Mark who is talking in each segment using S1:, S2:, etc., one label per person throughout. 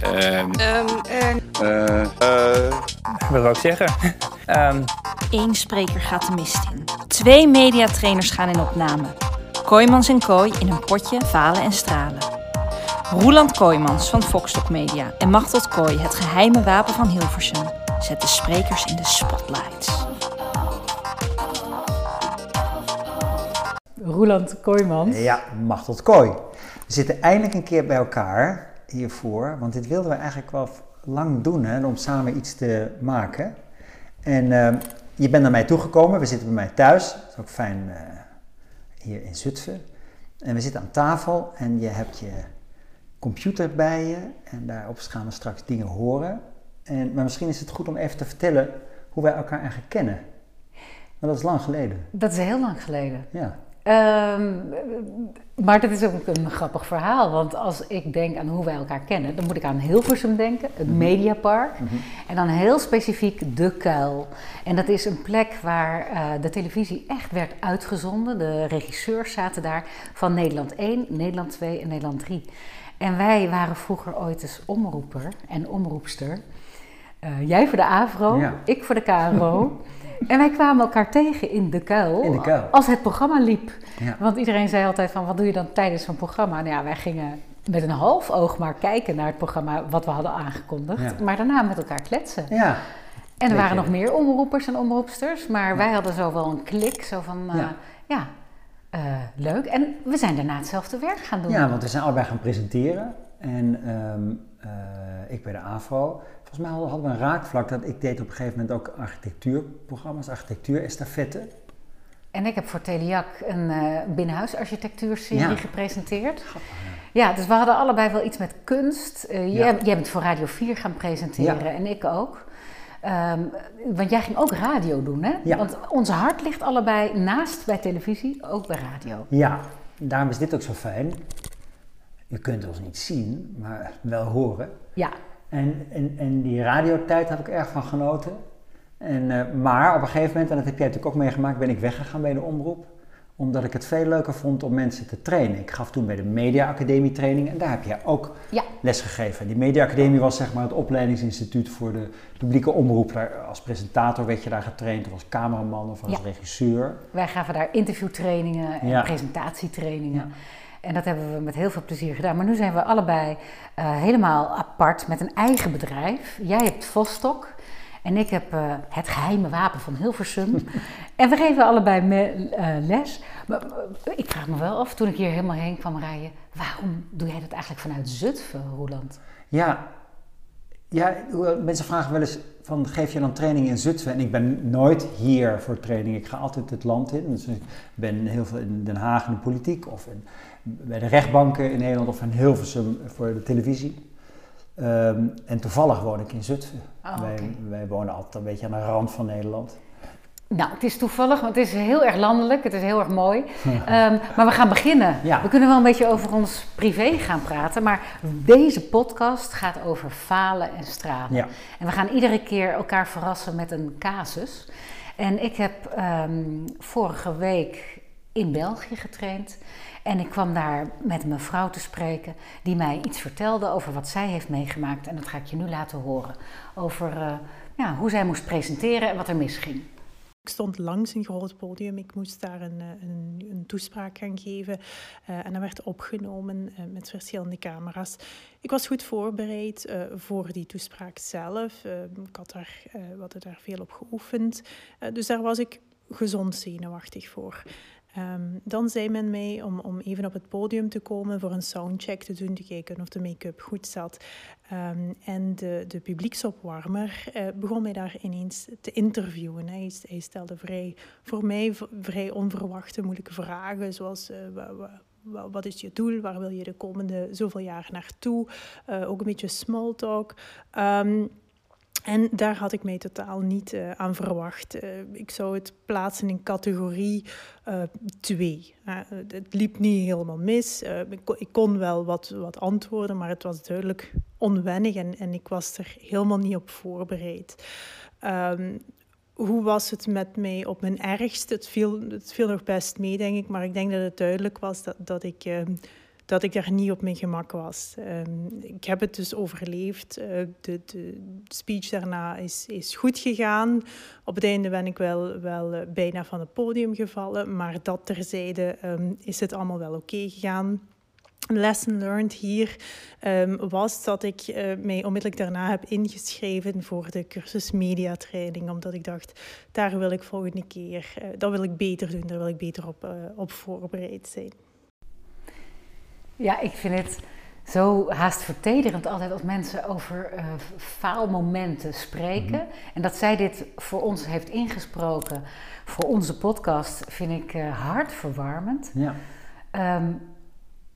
S1: Ehm,
S2: Wat wil ik zeggen? Ehm,
S3: Eén spreker gaat de mist in. Twee mediatrainers gaan in opname. Kooijmans en Kooi in een potje falen en stralen. Roeland Kooijmans van Foxtok Media en Machteld Kooi, het geheime wapen van Hilversum, zet de sprekers in de spotlights.
S4: Roeland Kooijmans.
S5: Ja, Machteld Kooi. We zitten eindelijk een keer bij elkaar hiervoor, want dit wilden we eigenlijk wel lang doen, hè, om samen iets te maken. En ehm, je bent naar mij toegekomen, we zitten bij mij thuis, dat is ook fijn eh, hier in Zutphen. En we zitten aan tafel en je hebt je computer bij je en daarop gaan we straks dingen horen. En, maar misschien is het goed om even te vertellen hoe wij elkaar eigenlijk kennen. Want dat is lang geleden.
S4: Dat is heel lang geleden.
S5: Ja.
S4: Ehm, maar dat is ook een grappig verhaal. Want als ik denk aan hoe wij elkaar kennen, dan moet ik aan Hilversum denken, het Mediapark. En dan heel specifiek De Kuil. En dat is een plek waar eh, de televisie echt werd uitgezonden. De regisseurs zaten daar van Nederland 1, Nederland 2 en Nederland 3. En wij waren vroeger ooit eens omroeper en omroepster. Eh, jij voor de AVRO,
S5: Ja.
S4: ik voor de KRO. en wij kwamen elkaar tegen in de kuil,
S5: In de kuil.
S4: als het programma liep.
S5: Ja.
S4: Want iedereen zei altijd van, wat doe je dan tijdens zo'n programma? Nou ja, wij gingen met een half oog maar kijken naar het programma wat we hadden aangekondigd.
S5: Ja.
S4: Maar daarna met elkaar kletsen.
S5: Ja.
S4: En er waren nog meer omroepers en omroepsters. Maar wij hadden zo wel een klik, zo van, eh,
S5: Ja.
S4: eh, leuk. En we zijn daarna hetzelfde werk gaan doen.
S5: Ja, want we zijn allebei gaan presenteren. En ehm, eh, ik bij de AVRO. Volgens mij hadden we een raakvlak dat ik deed op een gegeven moment ook architectuurprogramma's, architectuurestafette.
S4: En ik heb voor Teliac een eh binnenhuisarchitectuurserie
S5: Ja.
S4: gepresenteerd. Ja, dus we hadden allebei wel iets met kunst. Eh,
S5: Ja.
S4: jij, jij bent voor Radio 4 gaan presenteren
S5: Ja.
S4: en ik ook. Ehm, want jij ging ook radio doen, hè?
S5: Ja.
S4: Want ons hart ligt allebei naast bij televisie, ook bij radio.
S5: Ja, daarom is dit ook zo fijn. Je kunt ons niet zien, maar wel horen.
S4: Ja,
S5: En, en, en die radiotijd heb ik erg van genoten. En, eh, maar op een gegeven moment, en dat heb jij natuurlijk ook meegemaakt, ben ik weggegaan bij de omroep. Omdat ik het veel leuker vond om mensen te trainen. Ik gaf toen bij de Media Academie training en daar heb jij ook
S4: ja.
S5: les gegeven. Die Media Academie was zeg maar het opleidingsinstituut voor de publieke omroep. Daar, als presentator werd je daar getraind, of als cameraman of als
S4: Ja.
S5: regisseur.
S4: Wij gaven daar interviewtrainingen en
S5: Ja.
S4: presentatietrainingen. En dat hebben we met heel veel plezier gedaan. Maar nu zijn we allebei eh, helemaal apart met een eigen bedrijf. Jij hebt Vostok en ik heb eh, het geheime wapen van Hilversum. en we geven allebei me- eh, les. Maar, ik vraag me wel af, toen ik hier helemaal heen kwam rijden... waarom doe jij dat eigenlijk vanuit Zutphen, Roeland?
S5: Ja, ja mensen vragen wel eens van geef je dan training in Zutphen? En ik ben nooit hier voor training. Ik ga altijd het land in. Dus ik ben heel veel in Den Haag in de politiek of in, bij de rechtbanken in Nederland of in Hilversum voor de televisie. Ehm, en toevallig woon ik in Zutphen.
S4: Oh,
S5: wij, wij wonen altijd een beetje aan de rand van Nederland.
S4: Nou, het is toevallig, want het is heel erg landelijk, het is heel erg mooi. Ehm, maar we gaan beginnen.
S5: Ja.
S4: We kunnen wel een beetje over ons privé gaan praten, maar deze podcast gaat over falen en stralen.
S5: Ja.
S4: En we gaan iedere keer elkaar verrassen met een casus. En ik heb ehm, vorige week in België getraind. En ik kwam daar met een mevrouw te spreken die mij iets vertelde over wat zij heeft meegemaakt. En dat ga ik je nu laten horen. Over eh, hoe zij moest presenteren en wat er misging.
S6: Ik stond langs een groot podium. Ik moest daar een, eh, een, een toespraak gaan geven. eh, en dat werd opgenomen met verschillende camera's. Ik was goed voorbereid voor die toespraak zelf. Ik had daar, we hadden daar veel op geoefend. Dus daar was ik gezond zenuwachtig voor. Ehm, dan zei men mij om, om even op het podium te komen voor een soundcheck te doen, te kijken of de make-up goed zat. Ehm, en de, de publieksopwarmer eh, begon mij daar ineens te interviewen. Hij, hij stelde vrij, voor mij vrij onverwachte, moeilijke vragen, zoals eh, wa- wa- wa- wat is je doel, waar wil je de komende zoveel jaar naartoe, Eh, ook een beetje small talk. Ehm, en daar had ik mij totaal niet eh, aan verwacht. Eh, ik zou het plaatsen in categorie 2. het liep niet helemaal mis. Eh, ik, kon, ik kon wel wat, wat antwoorden, maar het was duidelijk onwennig en, en ik was er helemaal niet op voorbereid. Ehm, hoe was het met mij op mijn ergst? Het viel, het viel nog best mee, denk ik, maar ik denk dat het duidelijk was dat, dat ik ehm, dat ik daar niet op mijn gemak was. Ehm, ik heb het dus overleefd. Uh, de, de, speech daarna is, is goed gegaan. Op het einde ben ik wel, wel uh, bijna van het podium gevallen, maar dat terzijde um, is het allemaal wel oké gegaan. Lesson learned hier um, was dat ik uh, mij onmiddellijk daarna heb ingeschreven voor de cursus mediatraining. Omdat ik dacht, daar wil ik volgende keer, uh, dat wil ik beter doen, daar wil ik beter op, op voorbereid zijn.
S4: Ja, ik vind het zo haast vertederend altijd als mensen over faalmomenten spreken. Mm -hmm. En dat zij dit voor ons heeft ingesproken voor onze podcast vind ik hartverwarmend.
S5: Ja.
S4: Um,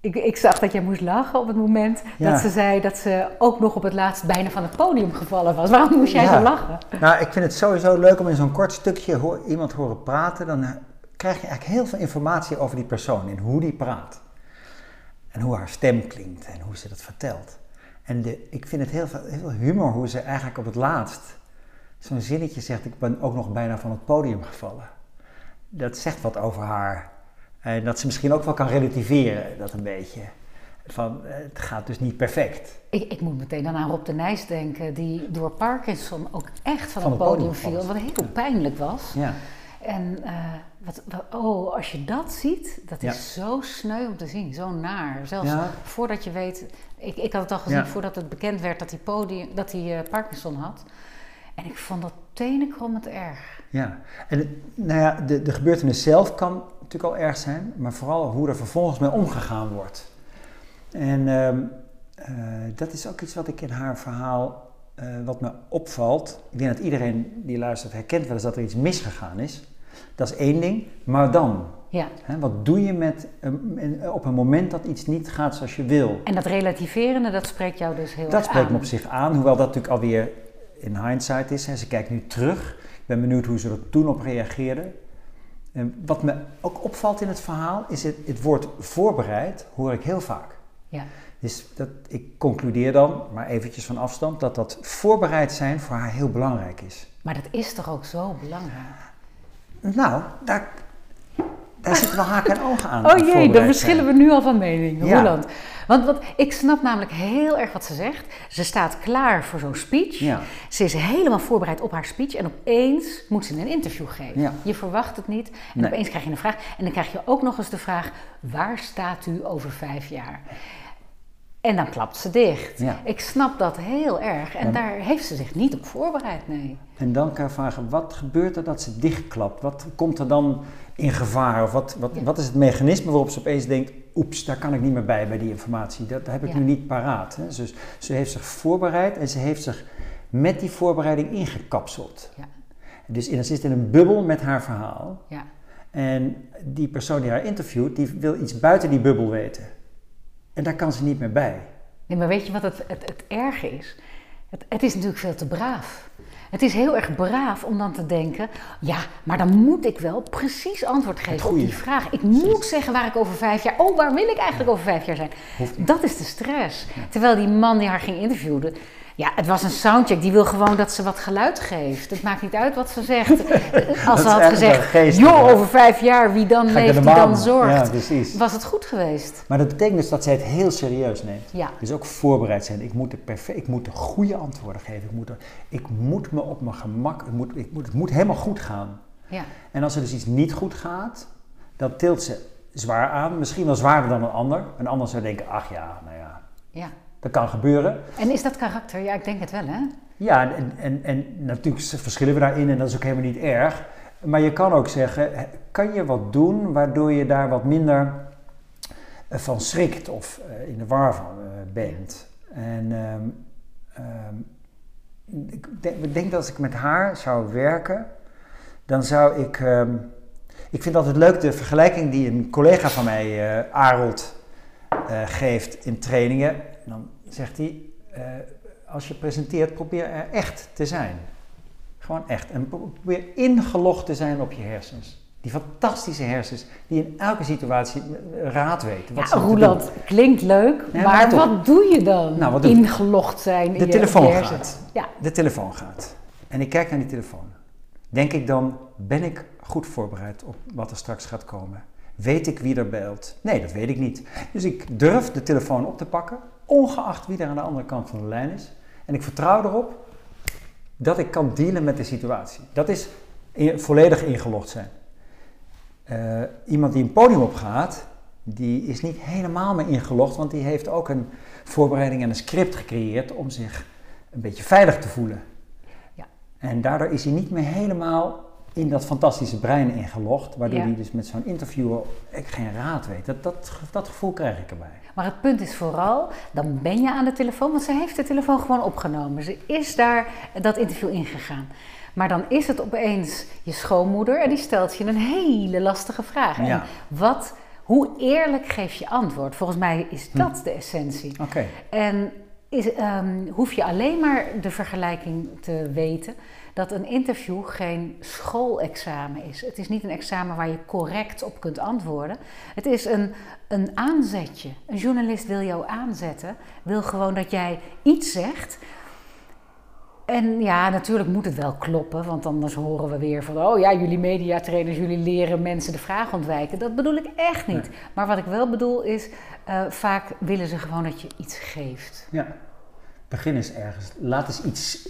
S4: ik, ik, zag dat jij moest lachen op het moment ja. dat ze zei dat ze ook nog op het laatst bijna van het podium gevallen was. Waarom moest jij
S5: ja.
S4: zo lachen?
S5: Nou, ik vind het sowieso leuk om in zo'n kort stukje iemand horen praten. Dan krijg je eigenlijk heel veel informatie over die persoon en hoe die praat. En hoe haar stem klinkt en hoe ze dat vertelt. En de, ik vind het heel veel, heel veel humor hoe ze eigenlijk op het laatst zo'n zinnetje zegt: Ik ben ook nog bijna van het podium gevallen. Dat zegt wat over haar en dat ze misschien ook wel kan relativeren, dat een beetje. Van, het gaat dus niet perfect.
S4: Ik, ik moet meteen dan aan Rob de Nijs denken, die door Parkinson ook echt van, van het podium, podium viel. Wat heel pijnlijk was.
S5: Ja.
S4: En uh, wat, wat, oh, als je dat ziet, dat is zo sneu om te zien, zo naar. Zelfs ja. voordat je weet, ik, ik had het al gezien ja. voordat het bekend werd dat hij, podium, dat hij uh, Parkinson had. En ik vond dat tenenkrommend erg.
S5: Ja, en het, nou ja, de, de gebeurtenis zelf kan natuurlijk al erg zijn, maar vooral hoe er vervolgens mee omgegaan wordt. En uh, uh, dat is ook iets wat ik in haar verhaal, uh, wat me opvalt. Ik denk dat iedereen die luistert herkent wel eens dat er iets misgegaan is. Dat is één ding, maar dan?
S4: Ja.
S5: Hè, wat doe je met, op een moment dat iets niet gaat zoals je wil?
S4: En dat relativerende, dat spreekt jou dus heel
S5: dat
S4: erg aan.
S5: Dat spreekt me op zich aan, hoewel dat natuurlijk alweer in hindsight is. Hè. Ze kijkt nu terug. Ik ben benieuwd hoe ze er toen op reageerde. En wat me ook opvalt in het verhaal is het, het woord voorbereid hoor ik heel vaak.
S4: Ja.
S5: Dus dat, ik concludeer dan, maar eventjes van afstand, dat dat voorbereid zijn voor haar heel belangrijk is.
S4: Maar dat is toch ook zo belangrijk?
S5: Nou, daar, daar zitten wel haken en ogen aan.
S4: Oh jee, dan verschillen we nu al van mening. Ja. Roland. Want wat, ik snap namelijk heel erg wat ze zegt. Ze staat klaar voor zo'n speech.
S5: Ja.
S4: Ze is helemaal voorbereid op haar speech. En opeens moet ze een interview geven.
S5: Ja.
S4: Je verwacht het niet. En
S5: Nee.
S4: opeens krijg je een vraag. En dan krijg je ook nog eens de vraag: waar staat u over vijf jaar? En dan klapt ze dicht.
S5: Ja.
S4: Ik snap dat heel erg. En daar heeft ze zich niet op voorbereid, nee.
S5: En dan kan je vragen, wat gebeurt er dat ze dichtklapt? Wat komt er dan in gevaar? Of wat, wat,
S4: Ja.
S5: wat is het mechanisme waarop ze opeens denkt, oeps, daar kan ik niet meer bij, bij die informatie. Dat heb ik nu niet paraat. Hè? Dus ze heeft zich voorbereid en ze heeft zich met die voorbereiding ingekapseld.
S4: Ja.
S5: Dus in, ze zit in een bubbel met haar verhaal.
S4: Ja.
S5: En die persoon die haar interviewt, die wil iets buiten die bubbel weten. En daar kan ze niet meer bij.
S4: Nee, maar weet je wat het, het, het erge is? Het, het is natuurlijk veel te braaf. Het is heel erg braaf om dan te denken: ja, maar dan moet ik wel precies antwoord geven op die vraag. Ik moet zeggen waar ik over vijf jaar. Oh, waar wil ik eigenlijk over vijf jaar zijn? Dat is de stress. Terwijl die man die haar ging interviewen. Ja, het was een soundcheck. Die wil gewoon dat ze wat geluid geeft. Het maakt niet uit wat ze zegt. Als ze had
S5: eigenlijk
S4: gezegd: joh,
S5: ja.
S4: over vijf jaar, wie dan
S5: ik
S4: leeft, die dan zorgt.
S5: Ja.
S4: Was het goed geweest?
S5: Maar dat betekent dus dat zij het heel serieus neemt.
S4: Ja.
S5: Dus ook voorbereid zijn. Ik moet, de perfect, ik moet de goede antwoorden geven. Ik moet, er- ik moet me op mijn gemak, het moet, ik moet, het moet helemaal goed gaan.
S4: Ja.
S5: En als er dus iets niet goed gaat, dan tilt ze zwaar aan. Misschien wel zwaarder dan een ander. Een ander zou denken, ach ja, nou ja,
S4: ja.
S5: Dat kan gebeuren.
S4: En is dat karakter? Ja, ik denk het wel, hè?
S5: Ja, en, en, en natuurlijk verschillen we daarin en dat is ook helemaal niet erg. Maar je kan ook zeggen, kan je wat doen waardoor je daar wat minder eh, van schrikt of eh, in de war van eh, bent. En ehm, ehm, ik denk, dat als ik met haar zou werken, dan zou ik... ehm, ik vind altijd leuk de vergelijking die een collega van mij, eh Arold, geeft in trainingen. Dan zegt hij, eh, als je presenteert, probeer er echt te zijn. Gewoon echt. En pro- probeer ingelogd te zijn op je hersens. Die fantastische hersens die in elke situatie eh, raad weten. Wat
S4: Ja, Roland, klinkt leuk, maar wat doe je dan?
S5: Nou, wat doe ik?
S4: Ingelogd zijn in
S5: De
S4: je-
S5: telefoon
S4: je hersenen.
S5: gaat.
S4: Ja.
S5: De telefoon gaat. En ik kijk naar die telefoon. Denk ik dan, ben ik goed voorbereid op wat er straks gaat komen? Weet ik wie er belt? Nee, dat weet ik niet. Dus ik durf de telefoon op te pakken, ongeacht wie er aan de andere kant van de lijn is. En ik vertrouw erop dat ik kan dealen met de situatie. Dat is volledig ingelogd zijn. Uh, iemand die een podium opgaat, die is niet helemaal meer ingelogd, want die heeft ook een voorbereiding en een script gecreëerd om zich een beetje veilig te voelen. Ja. En daardoor is hij niet meer helemaal in dat fantastische brein ingelogd, waardoor hij dus met zo'n interviewer ik geen raad weet. Dat, dat, dat gevoel krijg ik erbij.
S4: Maar het punt is vooral, dan ben je aan de telefoon, want ze heeft de telefoon gewoon opgenomen. Ze is daar dat interview ingegaan. Maar dan is het opeens je schoonmoeder en die stelt je een hele lastige vraag. En wat, hoe eerlijk geef je antwoord? Volgens mij is hm. dat de essentie.
S5: Oké.
S4: En is, um, hoef je alleen maar de vergelijking te weten dat een interview geen schoolexamen is. Het is niet een examen waar je correct op kunt antwoorden. Het is een, een aanzetje. Een journalist wil jou aanzetten, wil gewoon dat jij iets zegt en ja, natuurlijk moet het wel kloppen, want anders horen we weer van, oh ja, jullie mediatrainers, jullie leren mensen de vraag ontwijken. Dat bedoel ik echt niet. Maar wat ik wel bedoel is, uh, vaak willen ze gewoon dat je iets geeft.
S5: Ja, begin eens ergens. Laat eens iets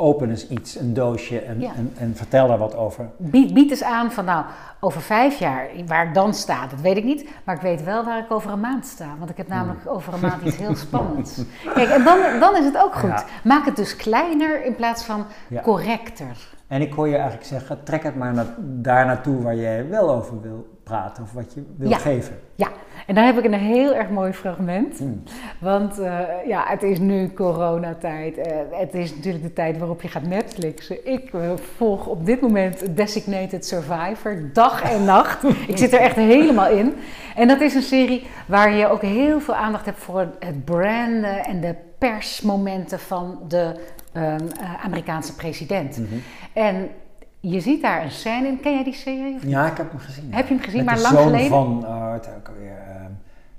S5: open eens iets, een doosje en, en, en, vertel daar wat over.
S4: Bied, bied eens aan van nou, over vijf jaar, waar ik dan sta, dat weet ik niet. Maar ik weet wel waar ik over een maand sta. Want ik heb namelijk hmm. over een maand iets heel spannends. Kijk, en dan, dan is het ook goed. Maak het dus kleiner in plaats van correcter.
S5: En ik hoor je eigenlijk zeggen, trek het maar naar, daar naartoe waar jij wel over wil praten of wat je wil geven.
S4: Ja, en daar heb ik een heel erg mooi fragment. Hmm. Want uh, ja, het is nu coronatijd. Uh, het is natuurlijk de tijd waarop je gaat Netflixen. Ik uh, volg op dit moment Designated Survivor, dag en nacht. ik zit er echt helemaal in. En dat is een serie waar je ook heel veel aandacht hebt voor het branden en de persmomenten van de um, Amerikaanse president. Mhm. En je ziet daar een scène in. Ken jij die serie?
S5: Ja, ik heb hem gezien.
S4: Heb je hem gezien,
S5: Met
S4: maar lang geleden?
S5: van, uh, het ook alweer, uh,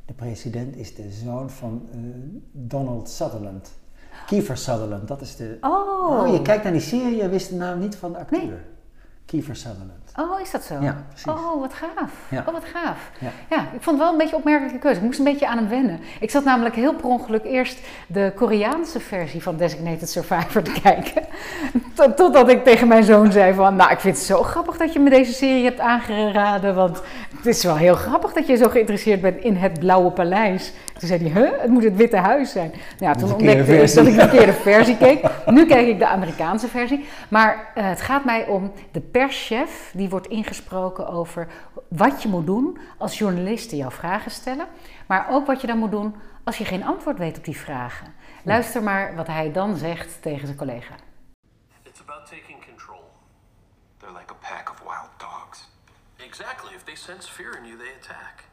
S5: de president is de zoon van uh, Donald Sutherland. Kiefer Sutherland, dat is de...
S4: Oh.
S5: oh. je kijkt naar die serie, je wist de naam niet van de acteur. Nee. Kiefer Sutherland.
S4: Oh, is dat zo?
S5: Ja, precies.
S4: Oh, wat gaaf. Ja. Oh, wat gaaf. Ja. ja. ik vond het wel een beetje een opmerkelijke keuze. Ik moest een beetje aan hem wennen. Ik zat namelijk heel per ongeluk eerst de Koreaanse versie van Designated Survivor te kijken. Totdat ik tegen mijn zoon zei van, nou, ik vind het zo grappig dat je me deze serie hebt aangeraden. Want het is wel heel grappig dat je zo geïnteresseerd bent in het Blauwe Paleis. Toen zei hij, huh, het moet het Witte Huis zijn. Nou, ja, toen ontdekte ik dat ik de verkeerde versie keek. Nu kijk ik de Amerikaanse versie. Maar uh, het gaat mij om de perschef die wordt ingesproken over wat je moet doen als journalisten jouw vragen stellen. Maar ook wat je dan moet doen als je geen antwoord weet op die vragen. Luister maar wat hij dan zegt tegen zijn collega. It's about taking control. They're like a pack of wild dogs. Exactly. If they sense fear in you, they attack.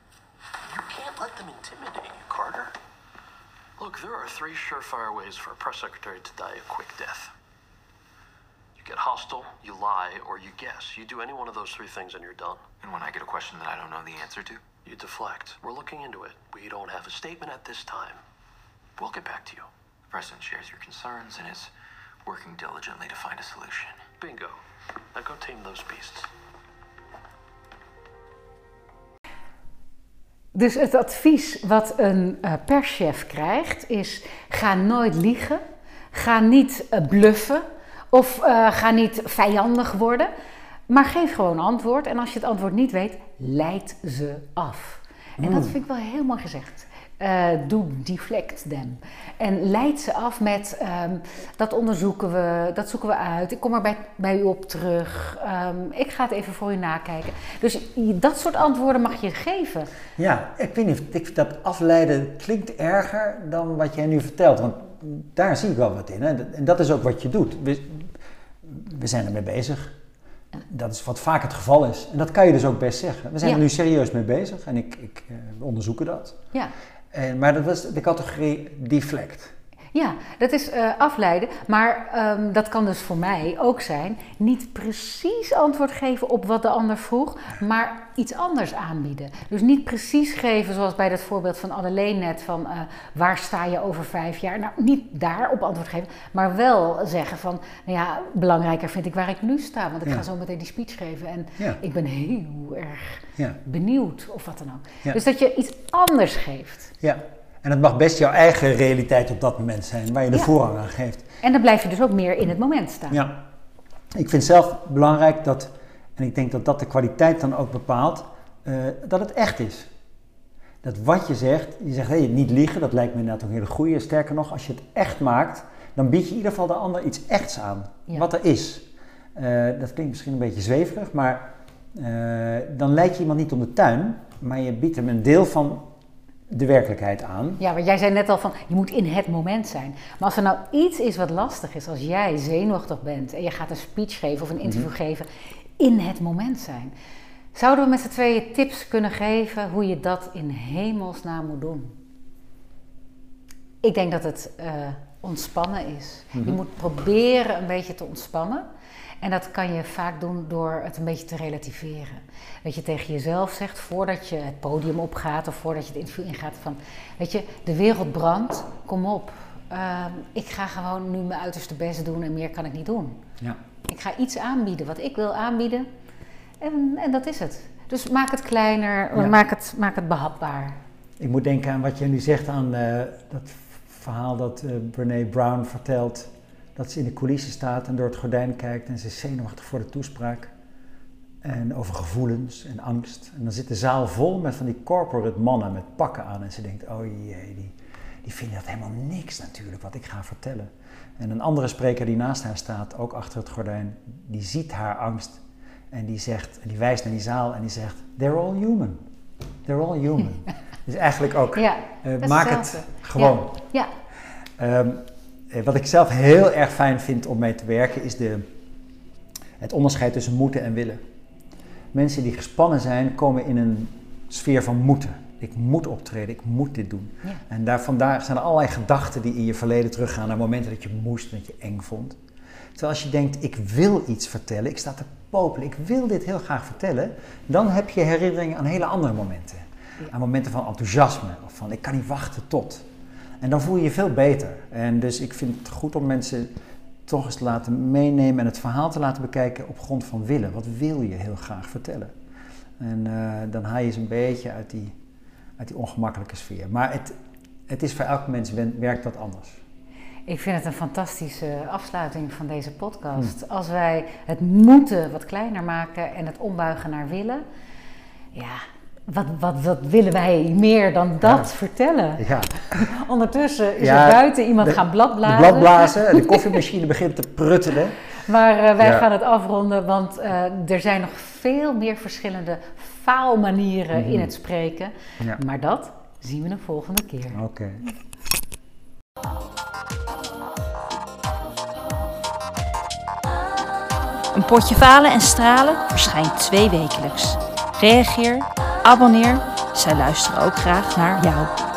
S4: You can't let them intimidate you, Carter. Look, there are three surefire ways for a press secretary to die a quick death. You get hostile, you lie, or you guess. You do any one of those three things and you're done. And when I get a question that I don't know the answer to? You deflect. We're looking into it. We don't have a statement at this time. We'll get back to you. The president shares your concerns and is working diligently to find a solution. Bingo. Now go tame those beasts. Dus het advies wat een uh, perschef krijgt is: ga nooit liegen, ga niet uh, bluffen of uh, ga niet vijandig worden, maar geef gewoon antwoord. En als je het antwoord niet weet, leid ze af. En dat mm. vind ik wel heel mooi gezegd. Uh, doe deflect them. En leid ze af met um, dat onderzoeken we, dat zoeken we uit. Ik kom er bij, bij u op terug. Um, ik ga het even voor u nakijken. Dus dat soort antwoorden mag je geven.
S5: Ja, ik weet niet, ik, dat afleiden klinkt erger dan wat jij nu vertelt. Want daar zie ik wel wat in. Hè? En dat is ook wat je doet. We, we zijn ermee bezig. Dat is wat vaak het geval is. En dat kan je dus ook best zeggen. We zijn er nu serieus mee bezig en ik, ik uh, onderzoeken dat.
S4: Ja.
S5: En, maar dat was de categorie deflect.
S4: Ja, dat is uh, afleiden. Maar um, dat kan dus voor mij ook zijn niet precies antwoord geven op wat de ander vroeg, maar iets anders aanbieden. Dus niet precies geven zoals bij dat voorbeeld van Adeleen net van uh, waar sta je over vijf jaar. Nou, niet daarop antwoord geven, maar wel zeggen van, nou ja, belangrijker vind ik waar ik nu sta, want ik ga zo meteen die speech geven en ja. ik ben heel erg ja. benieuwd of wat dan ook. Dus dat je iets anders geeft.
S5: Ja. En het mag best jouw eigen realiteit op dat moment zijn, waar je de voorrang aan geeft.
S4: En dan blijf je dus ook meer in het moment staan.
S5: Ja. Ik vind zelf belangrijk dat, en ik denk dat dat de kwaliteit dan ook bepaalt, uh, dat het echt is. Dat wat je zegt, je zegt hey, niet liegen, dat lijkt me inderdaad ook een hele goede. Sterker nog, als je het echt maakt, dan bied je in ieder geval de ander iets echts aan. Wat er is. Uh, dat klinkt misschien een beetje zweverig, maar uh, dan leid je iemand niet om de tuin, maar je biedt hem een deel van de werkelijkheid aan.
S4: Ja, want jij zei net al van je moet in het moment zijn. Maar als er nou iets is wat lastig is, als jij zenuwachtig bent en je gaat een speech geven of een interview mhm. geven, in het moment zijn. Zouden we met z'n tweeën tips kunnen geven hoe je dat in hemelsnaam moet doen? Ik denk dat het uh, ontspannen is. Je mhm. moet proberen een beetje te ontspannen. En dat kan je vaak doen door het een beetje te relativeren. Dat je tegen jezelf zegt, voordat je het podium opgaat of voordat je het interview ingaat, van, weet je, de wereld brandt, kom op. Ehm, ik ga gewoon nu mijn uiterste best doen en meer kan ik niet doen. Ja. Ik ga iets aanbieden wat ik wil aanbieden en, en dat is het. Dus maak het kleiner, maak, het, maak het behapbaar.
S5: Ik moet denken aan wat je nu zegt aan uh, dat verhaal dat uh, Brene Brown vertelt dat ze in de coulissen staat en door het gordijn kijkt en ze is zenuwachtig voor de toespraak. En over gevoelens en angst. En dan zit de zaal vol met van die corporate mannen met pakken aan. En ze denkt, oh jee, die, die vinden dat helemaal niks natuurlijk, wat ik ga vertellen. En een andere spreker die naast haar staat, ook achter het gordijn, die ziet haar angst. En die zegt, en die wijst naar die zaal en die zegt, they're all human. They're all human. dus eigenlijk ook, ja, uh, maak het gewoon. Ja. ja. Um, eh, wat ik zelf heel erg fijn vind om mee te werken is de, het onderscheid tussen moeten en willen. Mensen die gespannen zijn, komen in een sfeer van moeten. Ik moet optreden, ik moet dit doen. En daar, vandaar zijn er allerlei gedachten die in je verleden teruggaan naar momenten dat je moest, dat je eng vond. Terwijl als je denkt, ik wil iets vertellen, ik sta te popelen, ik wil dit heel graag vertellen, dan heb je herinneringen aan hele andere momenten. Aan momenten van enthousiasme of van ik kan niet wachten tot. En dan voel je je veel beter. En dus ik vind het goed om mensen toch eens te laten meenemen en het verhaal te laten bekijken op grond van willen. Wat wil je heel graag vertellen? En uh, dan haal je ze een beetje uit die, uit die ongemakkelijke sfeer. Maar het, het is voor elk mens werkt dat anders.
S4: Ik vind het een fantastische afsluiting van deze podcast. Hmm. Als wij het moeten wat kleiner maken en het ombuigen naar willen, ja, wat, wat, wat willen wij meer dan dat vertellen? Ja. Ondertussen is er buiten iemand gaan bladblazen.
S5: De bladblazen, de koffiemachine begint te pruttelen.
S4: Maar uh, wij gaan het afronden, want uh, er zijn nog veel meer verschillende faalmanieren mm in het spreken. Maar dat zien we een volgende keer.
S5: Oké.
S3: Een potje falen en stralen verschijnt twee wekelijks. Reageer Abonneer, zij luisteren ook graag naar jou.